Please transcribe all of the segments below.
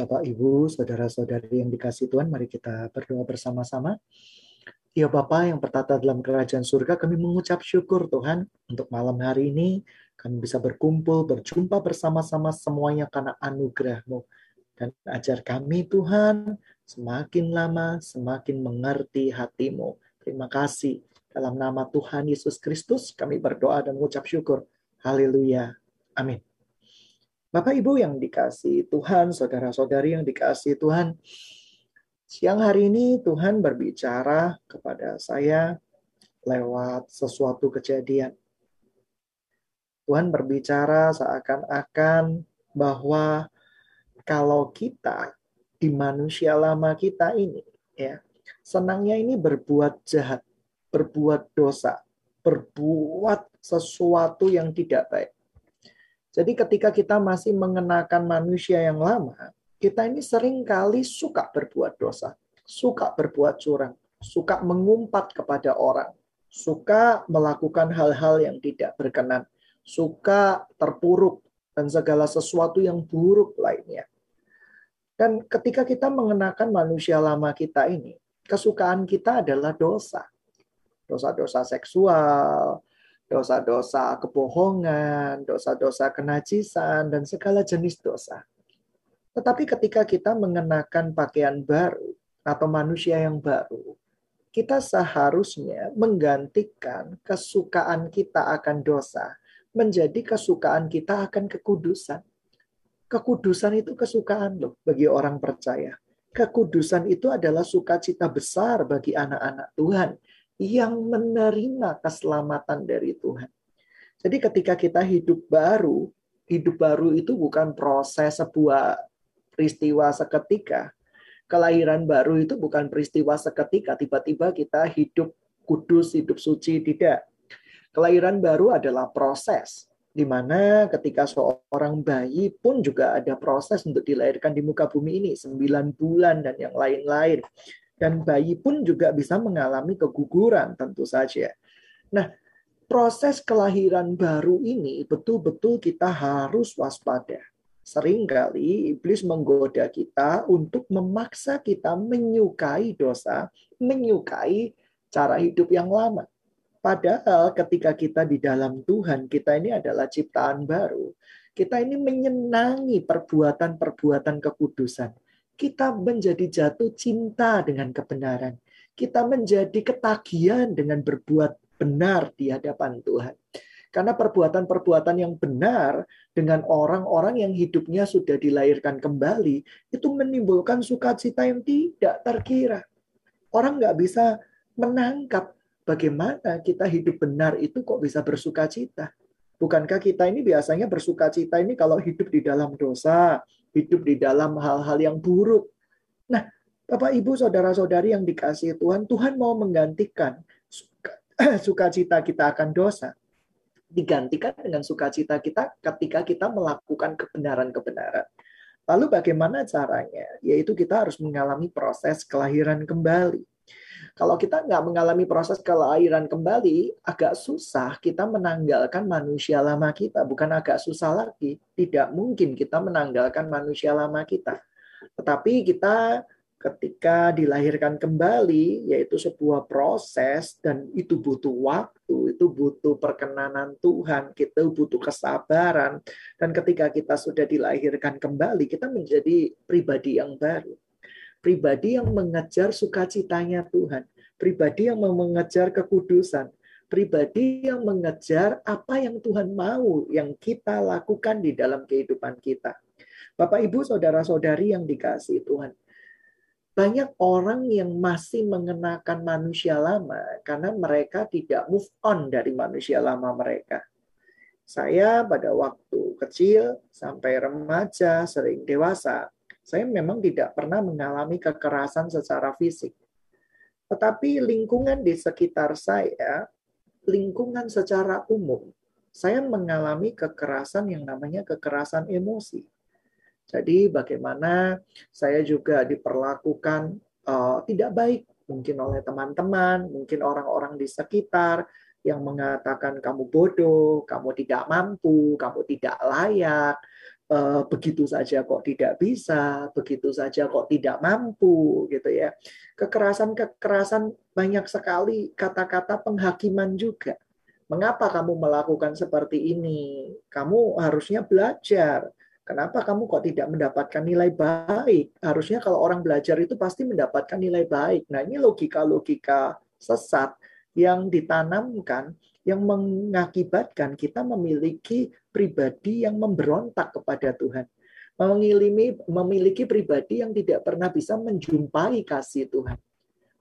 Bapak, Ibu, saudara-saudari yang dikasih Tuhan, mari kita berdoa bersama-sama. Ya Bapa yang bertata dalam kerajaan surga, kami mengucap syukur Tuhan untuk malam hari ini kami bisa berkumpul, berjumpa bersama-sama semuanya karena anugerah-Mu. Dan ajar kami Tuhan semakin lama semakin mengerti hatimu. Terima kasih. Dalam nama Tuhan Yesus Kristus kami berdoa dan mengucap syukur. Haleluya. Amin. Bapak Ibu yang dikasih Tuhan, saudara-saudari yang dikasih Tuhan, siang hari ini Tuhan berbicara kepada saya lewat sesuatu kejadian. Tuhan berbicara seakan-akan bahwa kalau kita di manusia lama kita ini ya, senangnya ini berbuat jahat, berbuat dosa, berbuat sesuatu yang tidak baik. Jadi ketika kita masih mengenakan manusia yang lama, kita ini sering kali suka berbuat dosa, suka berbuat curang, suka mengumpat kepada orang, suka melakukan hal-hal yang tidak berkenan, suka terpuruk, dan segala sesuatu yang buruk lainnya. Dan ketika kita mengenakan manusia lama kita ini, kesukaan kita adalah dosa. Dosa-dosa seksual, dosa-dosa kebohongan, dosa-dosa kenajisan, dan segala jenis dosa. Tetapi ketika kita mengenakan pakaian baru atau manusia yang baru, kita seharusnya menggantikan kesukaan kita akan dosa menjadi kesukaan kita akan kekudusan. Kekudusan itu kesukaan loh bagi orang percaya. Kekudusan itu adalah sukacita besar bagi anak-anak Tuhan yang menerima keselamatan dari Tuhan. Jadi ketika kita hidup baru, hidup baru itu bukan proses sebuah peristiwa seketika. Kelahiran baru itu bukan peristiwa seketika, tiba-tiba kita hidup kudus, hidup suci, tidak. Kelahiran baru adalah proses, di mana ketika seorang bayi pun juga ada proses untuk dilahirkan di muka bumi ini, sembilan bulan dan yang lain-lain. Dan bayi pun juga bisa mengalami keguguran tentu saja. Nah, proses kelahiran baru ini betul-betul kita harus waspada. Seringkali iblis menggoda kita untuk memaksa kita menyukai dosa, menyukai cara hidup yang lama. Padahal ketika kita di dalam Tuhan, kita ini adalah ciptaan baru. Kita ini menyenangi perbuatan-perbuatan kekudusan kita menjadi jatuh cinta dengan kebenaran. Kita menjadi ketagihan dengan berbuat benar di hadapan Tuhan. Karena perbuatan-perbuatan yang benar dengan orang-orang yang hidupnya sudah dilahirkan kembali, itu menimbulkan sukacita yang tidak terkira. Orang nggak bisa menangkap bagaimana kita hidup benar itu kok bisa bersukacita. Bukankah kita ini biasanya bersukacita ini kalau hidup di dalam dosa, hidup di dalam hal-hal yang buruk. Nah, Bapak Ibu saudara-saudari yang dikasihi Tuhan, Tuhan mau menggantikan sukacita kita akan dosa digantikan dengan sukacita kita ketika kita melakukan kebenaran-kebenaran. Lalu bagaimana caranya? Yaitu kita harus mengalami proses kelahiran kembali. Kalau kita nggak mengalami proses kelahiran kembali, agak susah kita menanggalkan manusia lama kita. Bukan agak susah lagi, tidak mungkin kita menanggalkan manusia lama kita. Tetapi kita ketika dilahirkan kembali, yaitu sebuah proses dan itu butuh waktu, itu butuh perkenanan Tuhan, kita butuh kesabaran. Dan ketika kita sudah dilahirkan kembali, kita menjadi pribadi yang baru pribadi yang mengejar sukacitanya Tuhan, pribadi yang mengejar kekudusan, pribadi yang mengejar apa yang Tuhan mau yang kita lakukan di dalam kehidupan kita. Bapak Ibu, saudara-saudari yang dikasih Tuhan. Banyak orang yang masih mengenakan manusia lama karena mereka tidak move on dari manusia lama mereka. Saya pada waktu kecil sampai remaja, sering dewasa, saya memang tidak pernah mengalami kekerasan secara fisik. Tetapi lingkungan di sekitar saya, lingkungan secara umum, saya mengalami kekerasan yang namanya kekerasan emosi. Jadi bagaimana saya juga diperlakukan uh, tidak baik mungkin oleh teman-teman, mungkin orang-orang di sekitar yang mengatakan kamu bodoh, kamu tidak mampu, kamu tidak layak, uh, begitu saja kok tidak bisa, begitu saja kok tidak mampu gitu ya. Kekerasan-kekerasan banyak sekali kata-kata penghakiman juga. Mengapa kamu melakukan seperti ini? Kamu harusnya belajar. Kenapa kamu kok tidak mendapatkan nilai baik? Harusnya kalau orang belajar itu pasti mendapatkan nilai baik. Nah, ini logika-logika sesat yang ditanamkan yang mengakibatkan kita memiliki pribadi yang memberontak kepada Tuhan. Mengilimi, memiliki pribadi yang tidak pernah bisa menjumpai kasih Tuhan.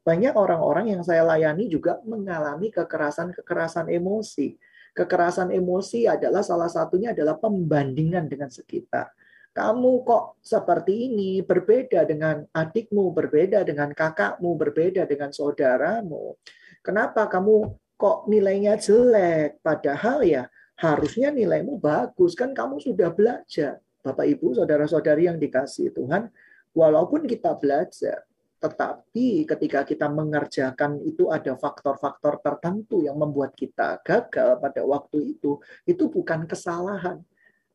Banyak orang-orang yang saya layani juga mengalami kekerasan-kekerasan emosi. Kekerasan emosi adalah salah satunya adalah pembandingan dengan sekitar. Kamu kok seperti ini, berbeda dengan adikmu, berbeda dengan kakakmu, berbeda dengan saudaramu. Kenapa kamu kok nilainya jelek? Padahal ya harusnya nilaimu bagus kan kamu sudah belajar. Bapak Ibu, saudara-saudari yang dikasih Tuhan, walaupun kita belajar, tetapi ketika kita mengerjakan itu ada faktor-faktor tertentu yang membuat kita gagal pada waktu itu, itu bukan kesalahan.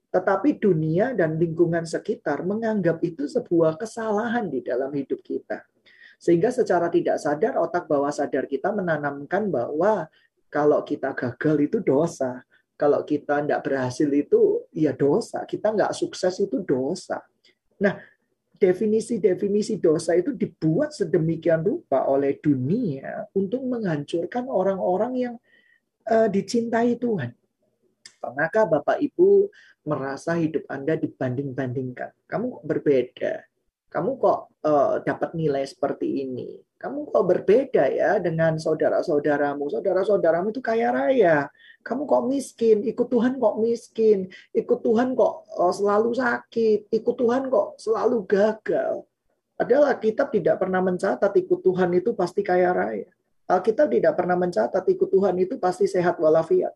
Tetapi dunia dan lingkungan sekitar menganggap itu sebuah kesalahan di dalam hidup kita. Sehingga secara tidak sadar otak bawah sadar kita menanamkan bahwa kalau kita gagal itu dosa. Kalau kita tidak berhasil itu ya dosa. Kita nggak sukses itu dosa. Nah, definisi-definisi dosa itu dibuat sedemikian rupa oleh dunia untuk menghancurkan orang-orang yang uh, dicintai Tuhan. Maka Bapak Ibu merasa hidup Anda dibanding-bandingkan. Kamu berbeda kamu kok uh, dapat nilai seperti ini? Kamu kok berbeda ya dengan saudara-saudaramu? Saudara-saudaramu itu kaya raya. Kamu kok miskin? Ikut Tuhan kok miskin? Ikut Tuhan kok uh, selalu sakit? Ikut Tuhan kok selalu gagal? Adalah Alkitab tidak pernah mencatat ikut Tuhan itu pasti kaya raya. Alkitab tidak pernah mencatat ikut Tuhan itu pasti sehat walafiat.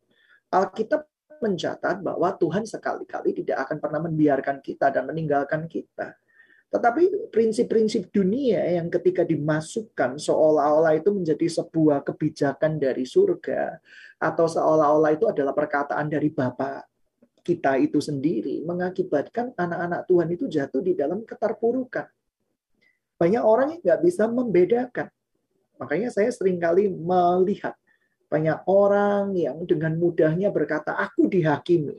Alkitab mencatat bahwa Tuhan sekali-kali tidak akan pernah membiarkan kita dan meninggalkan kita. Tetapi prinsip-prinsip dunia yang ketika dimasukkan seolah-olah itu menjadi sebuah kebijakan dari surga atau seolah-olah itu adalah perkataan dari Bapa kita itu sendiri mengakibatkan anak-anak Tuhan itu jatuh di dalam keterpurukan. Banyak orang yang nggak bisa membedakan. Makanya saya sering kali melihat banyak orang yang dengan mudahnya berkata, aku dihakimi.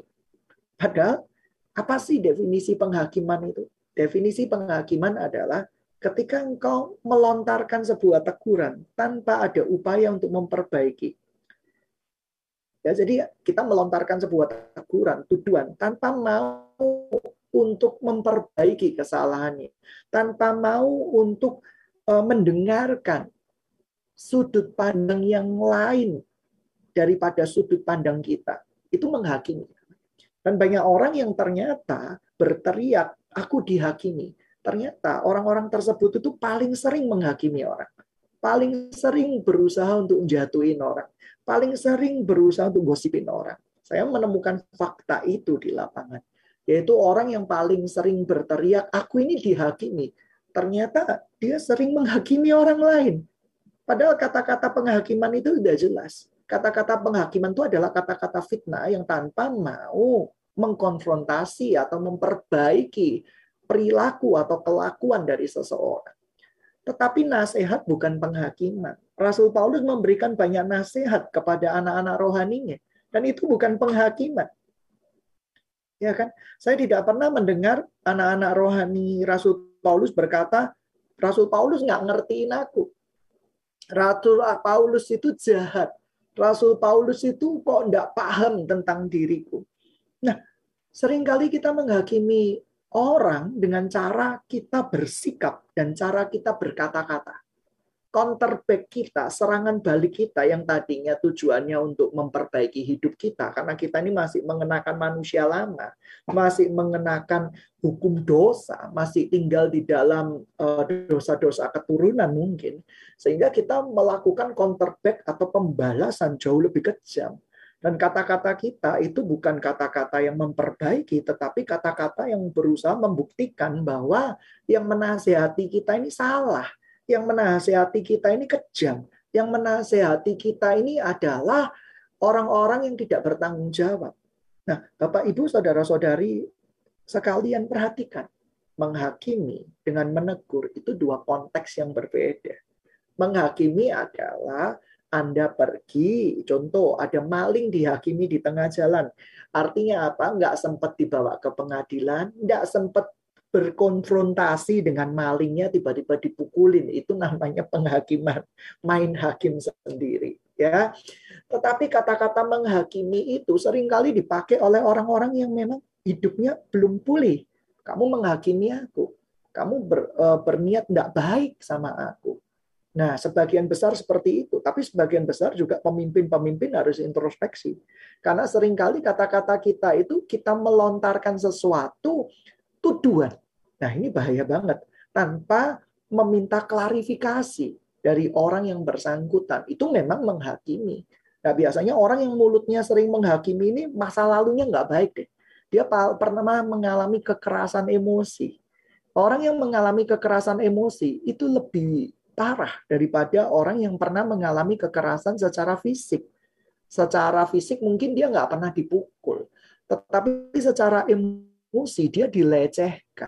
Padahal apa sih definisi penghakiman itu? Definisi penghakiman adalah ketika engkau melontarkan sebuah teguran tanpa ada upaya untuk memperbaiki. Ya, jadi kita melontarkan sebuah teguran, tuduhan tanpa mau untuk memperbaiki kesalahannya, tanpa mau untuk uh, mendengarkan sudut pandang yang lain daripada sudut pandang kita. Itu menghakimi. Dan banyak orang yang ternyata berteriak aku dihakimi. Ternyata orang-orang tersebut itu paling sering menghakimi orang. Paling sering berusaha untuk menjatuhin orang. Paling sering berusaha untuk gosipin orang. Saya menemukan fakta itu di lapangan. Yaitu orang yang paling sering berteriak, aku ini dihakimi. Ternyata dia sering menghakimi orang lain. Padahal kata-kata penghakiman itu sudah jelas. Kata-kata penghakiman itu adalah kata-kata fitnah yang tanpa mau mengkonfrontasi atau memperbaiki perilaku atau kelakuan dari seseorang. Tetapi nasihat bukan penghakiman. Rasul Paulus memberikan banyak nasihat kepada anak-anak rohaninya. Dan itu bukan penghakiman. Ya kan? Saya tidak pernah mendengar anak-anak rohani Rasul Paulus berkata, Rasul Paulus nggak ngertiin aku. Rasul Paulus itu jahat. Rasul Paulus itu kok nggak paham tentang diriku. Nah, Seringkali kita menghakimi orang dengan cara kita bersikap dan cara kita berkata-kata. Counterback kita, serangan balik kita yang tadinya tujuannya untuk memperbaiki hidup kita, karena kita ini masih mengenakan manusia lama, masih mengenakan hukum dosa, masih tinggal di dalam eh, dosa-dosa keturunan mungkin, sehingga kita melakukan counterback atau pembalasan jauh lebih kejam dan kata-kata kita itu bukan kata-kata yang memperbaiki, tetapi kata-kata yang berusaha membuktikan bahwa yang menasehati kita ini salah, yang menasehati kita ini kejam, yang menasehati kita ini adalah orang-orang yang tidak bertanggung jawab. Nah, Bapak Ibu, saudara-saudari, Sekalian perhatikan, menghakimi dengan menegur itu dua konteks yang berbeda. Menghakimi adalah anda pergi, contoh ada maling dihakimi di tengah jalan. Artinya apa? Nggak sempat dibawa ke pengadilan, nggak sempat berkonfrontasi dengan malingnya tiba-tiba dipukulin. Itu namanya penghakiman main hakim sendiri ya. Tetapi kata-kata menghakimi itu sering kali dipakai oleh orang-orang yang memang hidupnya belum pulih. Kamu menghakimi aku. Kamu ber, uh, berniat tidak baik sama aku Nah, sebagian besar seperti itu, tapi sebagian besar juga pemimpin-pemimpin harus introspeksi. Karena sering kali kata-kata kita itu kita melontarkan sesuatu tuduhan. Nah, ini bahaya banget. Tanpa meminta klarifikasi dari orang yang bersangkutan. Itu memang menghakimi. Nah, biasanya orang yang mulutnya sering menghakimi ini masa lalunya nggak baik deh. Dia pernah mengalami kekerasan emosi. Orang yang mengalami kekerasan emosi itu lebih parah daripada orang yang pernah mengalami kekerasan secara fisik. Secara fisik mungkin dia nggak pernah dipukul, tetapi secara emosi dia dilecehkan.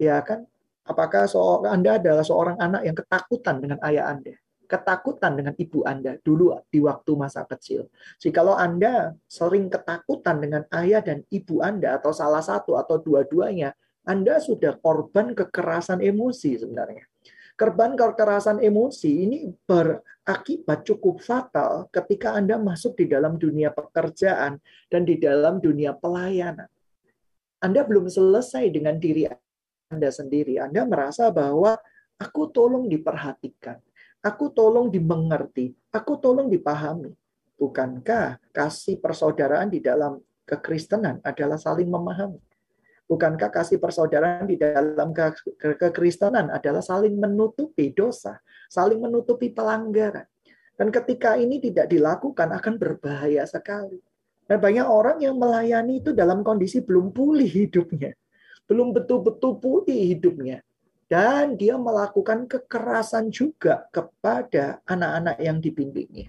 Ya kan? Apakah seorang Anda adalah seorang anak yang ketakutan dengan ayah Anda? Ketakutan dengan ibu Anda dulu di waktu masa kecil. Jikalau Anda sering ketakutan dengan ayah dan ibu Anda atau salah satu atau dua-duanya, Anda sudah korban kekerasan emosi sebenarnya Kerban kekerasan emosi ini berakibat cukup fatal ketika Anda masuk di dalam dunia pekerjaan dan di dalam dunia pelayanan. Anda belum selesai dengan diri Anda sendiri. Anda merasa bahwa aku tolong diperhatikan, aku tolong dimengerti, aku tolong dipahami. Bukankah kasih persaudaraan di dalam kekristenan adalah saling memahami? Bukankah kasih persaudaraan di dalam ke kekristenan adalah saling menutupi dosa, saling menutupi pelanggaran. Dan ketika ini tidak dilakukan akan berbahaya sekali. Dan banyak orang yang melayani itu dalam kondisi belum pulih hidupnya. Belum betul-betul pulih hidupnya. Dan dia melakukan kekerasan juga kepada anak-anak yang dibimbingnya.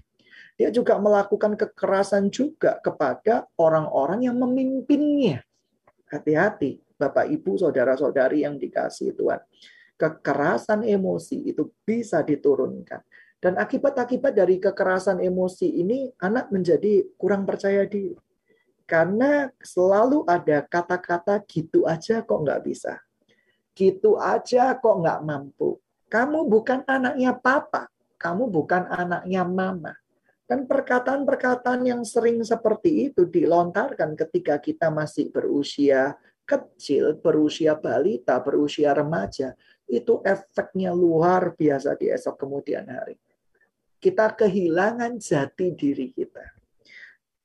Dia juga melakukan kekerasan juga kepada orang-orang yang memimpinnya. Hati-hati, Bapak Ibu, saudara-saudari yang dikasih Tuhan. Kekerasan emosi itu bisa diturunkan. Dan akibat-akibat dari kekerasan emosi ini, anak menjadi kurang percaya diri. Karena selalu ada kata-kata gitu aja kok nggak bisa. Gitu aja kok nggak mampu. Kamu bukan anaknya papa. Kamu bukan anaknya mama. Dan perkataan-perkataan yang sering seperti itu dilontarkan ketika kita masih berusia kecil, berusia balita, berusia remaja, itu efeknya luar biasa di esok kemudian hari. Kita kehilangan jati diri kita.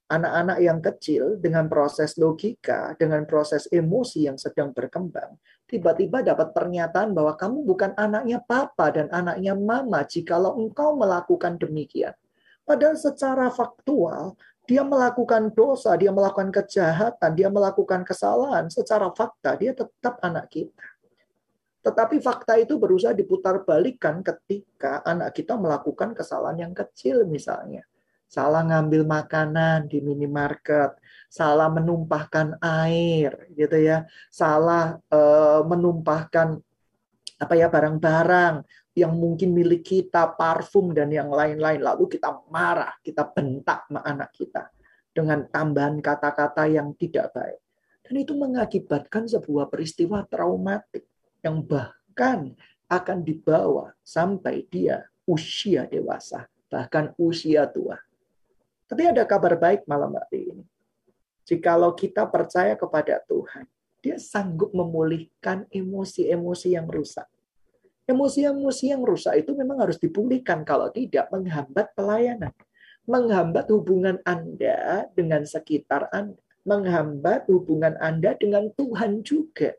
Anak-anak yang kecil dengan proses logika, dengan proses emosi yang sedang berkembang, tiba-tiba dapat pernyataan bahwa kamu bukan anaknya papa dan anaknya mama jikalau engkau melakukan demikian Padahal secara faktual, dia melakukan dosa, dia melakukan kejahatan, dia melakukan kesalahan. Secara fakta, dia tetap anak kita. Tetapi fakta itu berusaha diputar balikan ketika anak kita melakukan kesalahan yang kecil misalnya. Salah ngambil makanan di minimarket, salah menumpahkan air gitu ya, salah e, menumpahkan apa ya barang-barang yang mungkin milik kita, parfum dan yang lain-lain. Lalu kita marah, kita bentak sama anak kita dengan tambahan kata-kata yang tidak baik. Dan itu mengakibatkan sebuah peristiwa traumatik yang bahkan akan dibawa sampai dia usia dewasa, bahkan usia tua. Tapi ada kabar baik malam hari ini. Jikalau kita percaya kepada Tuhan, dia sanggup memulihkan emosi-emosi yang rusak Emosi-emosi yang rusak itu memang harus dipulihkan, kalau tidak menghambat pelayanan. Menghambat hubungan Anda dengan sekitar Anda. Menghambat hubungan Anda dengan Tuhan juga.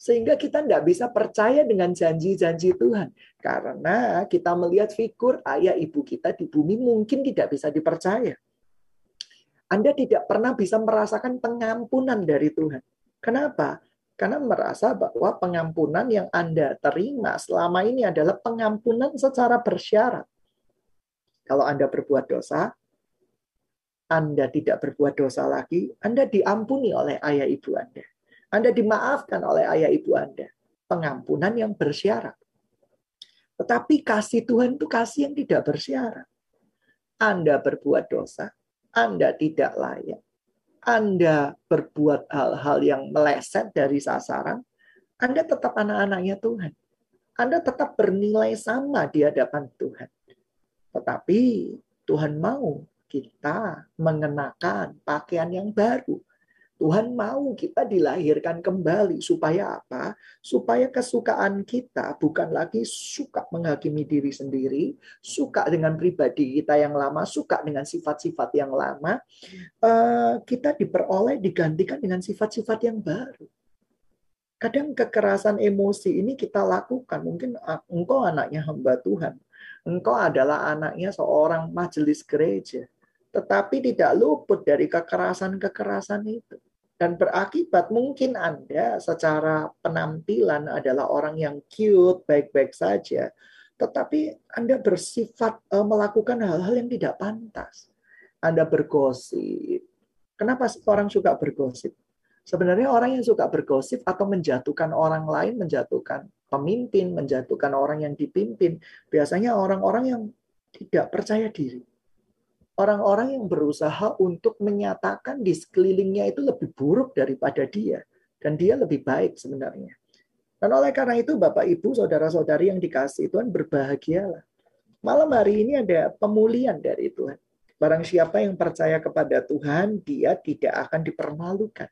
Sehingga kita tidak bisa percaya dengan janji-janji Tuhan. Karena kita melihat figur ayah ibu kita di bumi mungkin tidak bisa dipercaya. Anda tidak pernah bisa merasakan pengampunan dari Tuhan. Kenapa? Karena merasa bahwa pengampunan yang Anda terima selama ini adalah pengampunan secara bersyarat. Kalau Anda berbuat dosa, Anda tidak berbuat dosa lagi, Anda diampuni oleh ayah ibu Anda. Anda dimaafkan oleh ayah ibu Anda. Pengampunan yang bersyarat. Tetapi kasih Tuhan itu kasih yang tidak bersyarat. Anda berbuat dosa, Anda tidak layak, Anda berbuat hal-hal yang meleset dari sasaran, Anda tetap anak-anaknya Tuhan. Anda tetap bernilai sama di hadapan Tuhan. Tetapi Tuhan mau kita mengenakan pakaian yang baru. Tuhan mau kita dilahirkan kembali supaya apa? Supaya kesukaan kita bukan lagi suka menghakimi diri sendiri, suka dengan pribadi kita yang lama, suka dengan sifat-sifat yang lama. Eh, kita diperoleh digantikan dengan sifat-sifat yang baru. Kadang kekerasan emosi ini kita lakukan. Mungkin ah, engkau anaknya hamba Tuhan. Engkau adalah anaknya seorang majelis gereja. Tetapi tidak luput dari kekerasan-kekerasan itu dan berakibat mungkin Anda secara penampilan adalah orang yang cute, baik-baik saja, tetapi Anda bersifat uh, melakukan hal-hal yang tidak pantas. Anda bergosip. Kenapa orang suka bergosip? Sebenarnya orang yang suka bergosip atau menjatuhkan orang lain, menjatuhkan pemimpin, menjatuhkan orang yang dipimpin, biasanya orang-orang yang tidak percaya diri orang-orang yang berusaha untuk menyatakan di sekelilingnya itu lebih buruk daripada dia. Dan dia lebih baik sebenarnya. Dan oleh karena itu Bapak Ibu, Saudara-saudari yang dikasih Tuhan berbahagialah. Malam hari ini ada pemulihan dari Tuhan. Barang siapa yang percaya kepada Tuhan, dia tidak akan dipermalukan.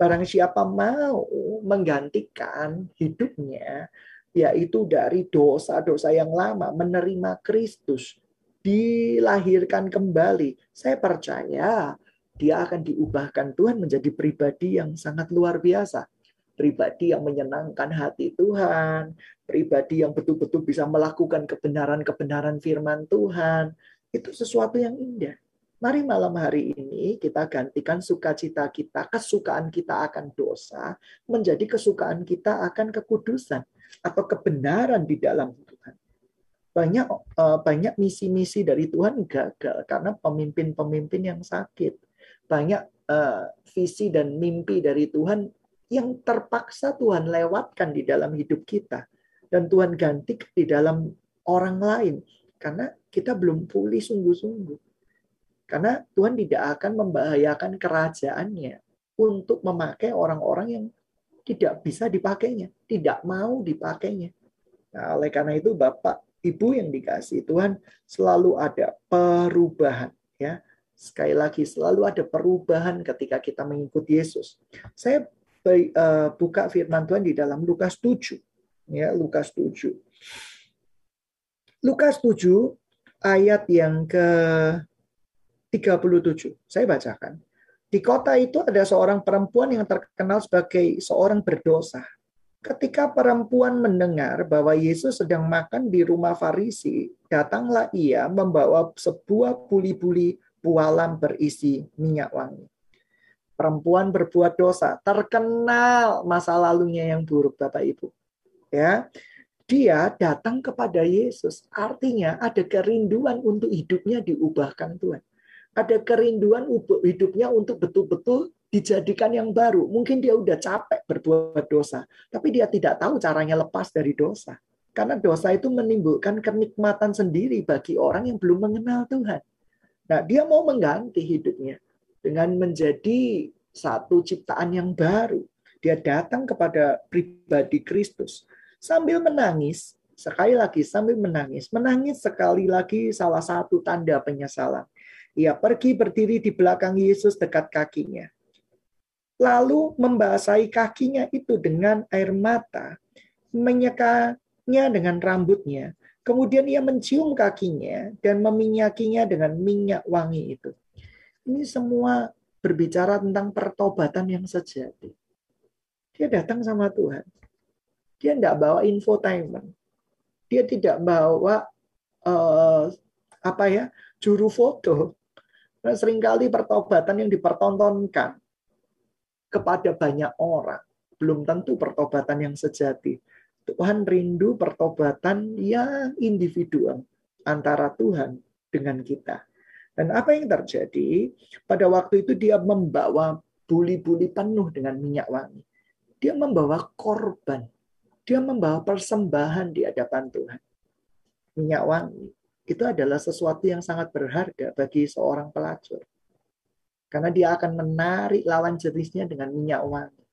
Barang siapa mau menggantikan hidupnya, yaitu dari dosa-dosa yang lama, menerima Kristus, dilahirkan kembali. Saya percaya dia akan diubahkan Tuhan menjadi pribadi yang sangat luar biasa. Pribadi yang menyenangkan hati Tuhan, pribadi yang betul-betul bisa melakukan kebenaran-kebenaran firman Tuhan. Itu sesuatu yang indah. Mari malam hari ini kita gantikan sukacita kita, kesukaan kita akan dosa, menjadi kesukaan kita akan kekudusan atau kebenaran di dalam banyak uh, banyak misi-misi dari Tuhan gagal karena pemimpin-pemimpin yang sakit. Banyak uh, visi dan mimpi dari Tuhan yang terpaksa Tuhan lewatkan di dalam hidup kita dan Tuhan ganti di dalam orang lain karena kita belum pulih sungguh-sungguh. Karena Tuhan tidak akan membahayakan kerajaannya untuk memakai orang-orang yang tidak bisa dipakainya, tidak mau dipakainya. Nah, oleh karena itu Bapak Ibu yang dikasih Tuhan selalu ada perubahan ya. Sekali lagi selalu ada perubahan ketika kita mengikuti Yesus. Saya uh, buka firman Tuhan di dalam Lukas 7 ya, Lukas 7. Lukas 7 ayat yang ke 37. Saya bacakan. Di kota itu ada seorang perempuan yang terkenal sebagai seorang berdosa. Ketika perempuan mendengar bahwa Yesus sedang makan di rumah Farisi, datanglah ia membawa sebuah buli-buli pualam berisi minyak wangi. Perempuan berbuat dosa, terkenal masa lalunya yang buruk Bapak Ibu. Ya. Dia datang kepada Yesus, artinya ada kerinduan untuk hidupnya diubahkan Tuhan. Ada kerinduan hidupnya untuk betul-betul dijadikan yang baru. Mungkin dia udah capek berbuat dosa, tapi dia tidak tahu caranya lepas dari dosa. Karena dosa itu menimbulkan kenikmatan sendiri bagi orang yang belum mengenal Tuhan. Nah, dia mau mengganti hidupnya dengan menjadi satu ciptaan yang baru. Dia datang kepada pribadi Kristus sambil menangis, sekali lagi sambil menangis. Menangis sekali lagi salah satu tanda penyesalan. Ia pergi berdiri di belakang Yesus dekat kakinya lalu membasahi kakinya itu dengan air mata, menyekanya dengan rambutnya. Kemudian ia mencium kakinya dan meminyakinya dengan minyak wangi itu. Ini semua berbicara tentang pertobatan yang sejati. Dia datang sama Tuhan. Dia tidak bawa infotainment. Dia tidak bawa uh, apa ya juru foto. Nah, sering kali pertobatan yang dipertontonkan kepada banyak orang. Belum tentu pertobatan yang sejati. Tuhan rindu pertobatan yang individual antara Tuhan dengan kita. Dan apa yang terjadi? Pada waktu itu dia membawa buli-buli penuh dengan minyak wangi. Dia membawa korban. Dia membawa persembahan di hadapan Tuhan. Minyak wangi itu adalah sesuatu yang sangat berharga bagi seorang pelacur. Karena dia akan menarik lawan jenisnya dengan minyak wangi.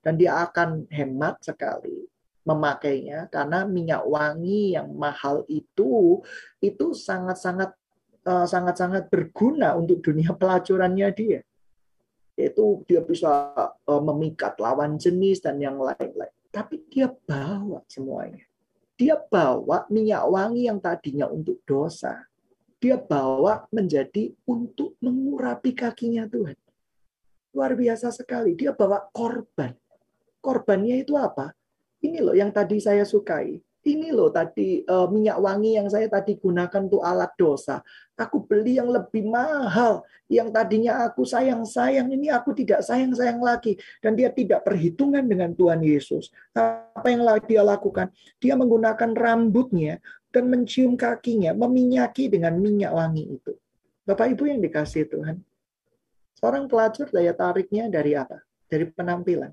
Dan dia akan hemat sekali memakainya karena minyak wangi yang mahal itu itu sangat-sangat eh, sangat-sangat berguna untuk dunia pelacurannya dia. Yaitu dia bisa eh, memikat lawan jenis dan yang lain-lain. Tapi dia bawa semuanya. Dia bawa minyak wangi yang tadinya untuk dosa. Dia bawa menjadi untuk mengurapi kakinya Tuhan. Luar biasa sekali. Dia bawa korban. Korbannya itu apa? Ini loh yang tadi saya sukai. Ini loh tadi uh, minyak wangi yang saya tadi gunakan untuk alat dosa. Aku beli yang lebih mahal. Yang tadinya aku sayang-sayang, ini aku tidak sayang-sayang lagi. Dan dia tidak perhitungan dengan Tuhan Yesus. Apa yang dia lakukan? Dia menggunakan rambutnya dan mencium kakinya, meminyaki dengan minyak wangi itu. Bapak Ibu yang dikasih Tuhan. Seorang pelacur daya tariknya dari apa? Dari penampilan.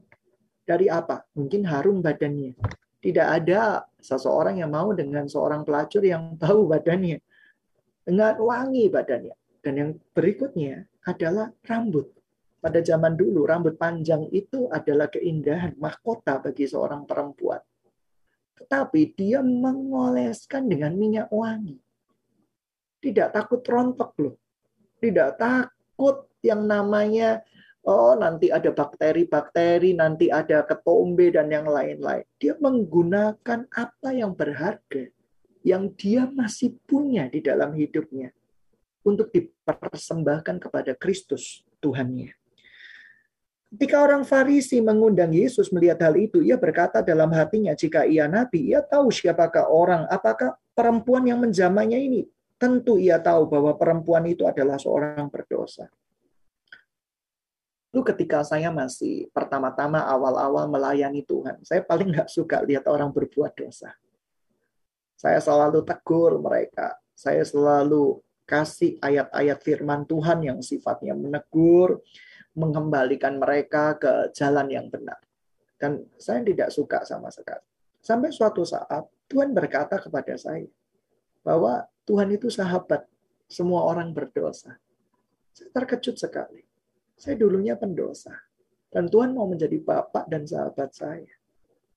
Dari apa? Mungkin harum badannya. Tidak ada seseorang yang mau dengan seorang pelacur yang tahu badannya. Dengan wangi badannya. Dan yang berikutnya adalah rambut. Pada zaman dulu, rambut panjang itu adalah keindahan, mahkota bagi seorang perempuan. Tetapi dia mengoleskan dengan minyak wangi. Tidak takut rontok loh. Tidak takut yang namanya oh nanti ada bakteri-bakteri, nanti ada ketombe dan yang lain-lain. Dia menggunakan apa yang berharga yang dia masih punya di dalam hidupnya untuk dipersembahkan kepada Kristus Tuhannya. Ketika orang Farisi mengundang Yesus melihat hal itu, ia berkata dalam hatinya, jika ia nabi, ia tahu siapakah orang, apakah perempuan yang menjamanya ini. Tentu ia tahu bahwa perempuan itu adalah seorang berdosa. Itu ketika saya masih pertama-tama awal-awal melayani Tuhan, saya paling nggak suka lihat orang berbuat dosa. Saya selalu tegur mereka. Saya selalu kasih ayat-ayat firman Tuhan yang sifatnya menegur, mengembalikan mereka ke jalan yang benar. Dan saya tidak suka sama sekali. Sampai suatu saat Tuhan berkata kepada saya bahwa Tuhan itu sahabat semua orang berdosa. Saya terkejut sekali. Saya dulunya pendosa. Dan Tuhan mau menjadi bapak dan sahabat saya.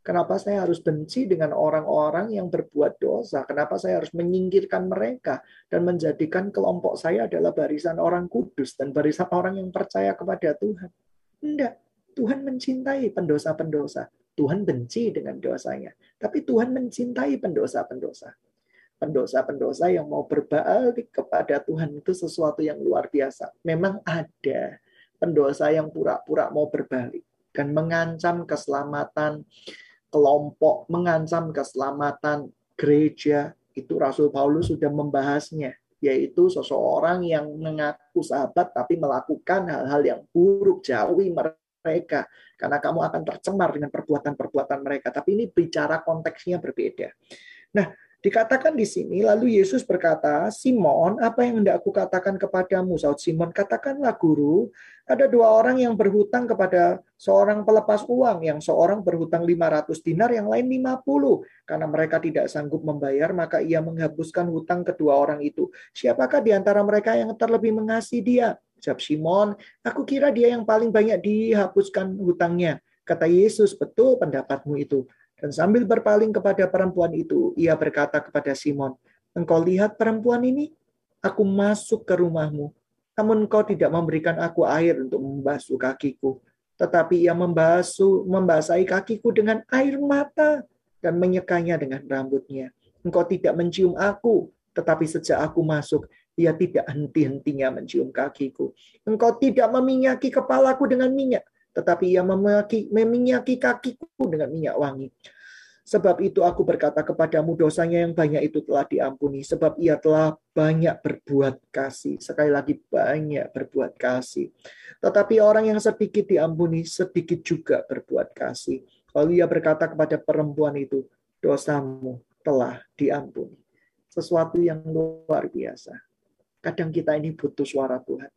Kenapa saya harus benci dengan orang-orang yang berbuat dosa? Kenapa saya harus menyingkirkan mereka dan menjadikan kelompok saya adalah barisan orang kudus dan barisan orang yang percaya kepada Tuhan? Tidak. Tuhan mencintai pendosa-pendosa. Tuhan benci dengan dosanya. Tapi Tuhan mencintai pendosa-pendosa. Pendosa-pendosa yang mau berbalik kepada Tuhan itu sesuatu yang luar biasa. Memang ada pendosa yang pura-pura mau berbalik dan mengancam keselamatan kelompok, mengancam keselamatan gereja. Itu Rasul Paulus sudah membahasnya, yaitu seseorang yang mengaku sahabat tapi melakukan hal-hal yang buruk, jauhi mereka karena kamu akan tercemar dengan perbuatan-perbuatan mereka. Tapi ini bicara konteksnya berbeda. Nah, Dikatakan di sini, lalu Yesus berkata, Simon, apa yang hendak aku katakan kepadamu? Saud Simon, katakanlah guru, ada dua orang yang berhutang kepada seorang pelepas uang, yang seorang berhutang 500 dinar, yang lain 50. Karena mereka tidak sanggup membayar, maka ia menghapuskan hutang kedua orang itu. Siapakah di antara mereka yang terlebih mengasihi dia? Jawab Simon, aku kira dia yang paling banyak dihapuskan hutangnya. Kata Yesus, betul pendapatmu itu. Dan sambil berpaling kepada perempuan itu, ia berkata kepada Simon, Engkau lihat perempuan ini? Aku masuk ke rumahmu, namun engkau tidak memberikan aku air untuk membasuh kakiku. Tetapi ia membasuh, membasahi kakiku dengan air mata dan menyekanya dengan rambutnya. Engkau tidak mencium aku, tetapi sejak aku masuk, ia tidak henti-hentinya mencium kakiku. Engkau tidak meminyaki kepalaku dengan minyak, tetapi ia memaki, meminyaki kakiku dengan minyak wangi. Sebab itu aku berkata kepadamu dosanya yang banyak itu telah diampuni. Sebab ia telah banyak berbuat kasih. Sekali lagi banyak berbuat kasih. Tetapi orang yang sedikit diampuni, sedikit juga berbuat kasih. Lalu ia berkata kepada perempuan itu, dosamu telah diampuni. Sesuatu yang luar biasa. Kadang kita ini butuh suara Tuhan.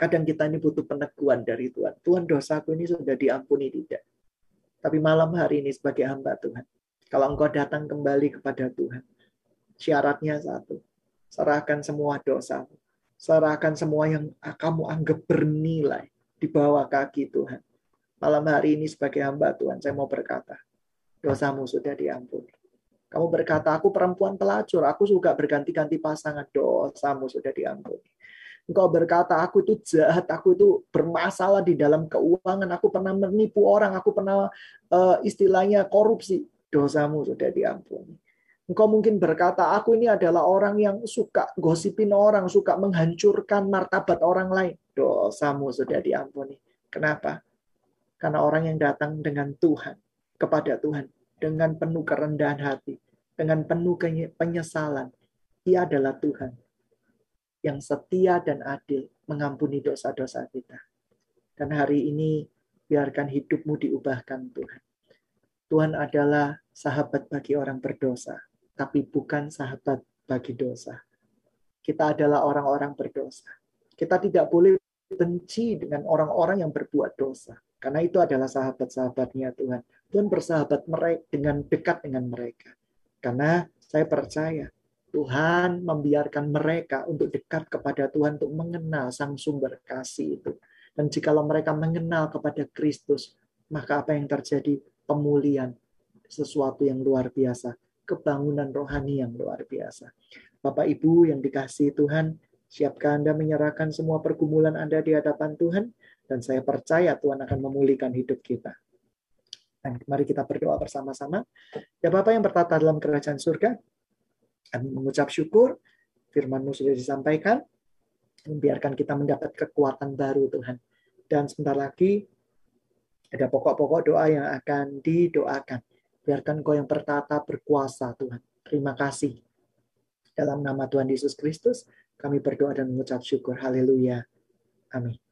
Kadang kita ini butuh peneguhan dari Tuhan. Tuhan dosaku ini sudah diampuni tidak? Tapi malam hari ini sebagai hamba Tuhan, kalau engkau datang kembali kepada Tuhan, syaratnya satu, serahkan semua dosa, serahkan semua yang kamu anggap bernilai di bawah kaki Tuhan. Malam hari ini sebagai hamba Tuhan, saya mau berkata, dosamu sudah diampuni. Kamu berkata, aku perempuan pelacur, aku suka berganti-ganti pasangan, dosamu sudah diampuni. Engkau berkata, aku itu jahat, aku itu bermasalah di dalam keuangan, aku pernah menipu orang, aku pernah uh, istilahnya korupsi, dosamu sudah diampuni. Engkau mungkin berkata, aku ini adalah orang yang suka gosipin orang, suka menghancurkan martabat orang lain. Dosamu sudah diampuni. Kenapa? Karena orang yang datang dengan Tuhan, kepada Tuhan, dengan penuh kerendahan hati, dengan penuh penyesalan. Ia adalah Tuhan yang setia dan adil mengampuni dosa-dosa kita. Dan hari ini biarkan hidupmu diubahkan Tuhan. Tuhan adalah sahabat bagi orang berdosa, tapi bukan sahabat bagi dosa. Kita adalah orang-orang berdosa. Kita tidak boleh benci dengan orang-orang yang berbuat dosa. Karena itu adalah sahabat-sahabatnya Tuhan. Tuhan bersahabat mereka dengan dekat dengan mereka. Karena saya percaya Tuhan membiarkan mereka untuk dekat kepada Tuhan untuk mengenal sang sumber kasih itu. Dan jikalau mereka mengenal kepada Kristus, maka apa yang terjadi? Pemulihan, sesuatu yang luar biasa, kebangunan rohani yang luar biasa. Bapak Ibu yang dikasih Tuhan, siapkah Anda menyerahkan semua pergumulan Anda di hadapan Tuhan? Dan saya percaya Tuhan akan memulihkan hidup kita. Dan mari kita berdoa bersama-sama. Ya Bapak yang bertata dalam kerajaan surga, kami mengucap syukur, firman-Mu sudah disampaikan, membiarkan kita mendapat kekuatan baru Tuhan. Dan sebentar lagi ada pokok-pokok doa yang akan didoakan. Biarkan Kau yang bertata berkuasa Tuhan. Terima kasih. Dalam nama Tuhan Yesus Kristus, kami berdoa dan mengucap syukur. Haleluya. Amin.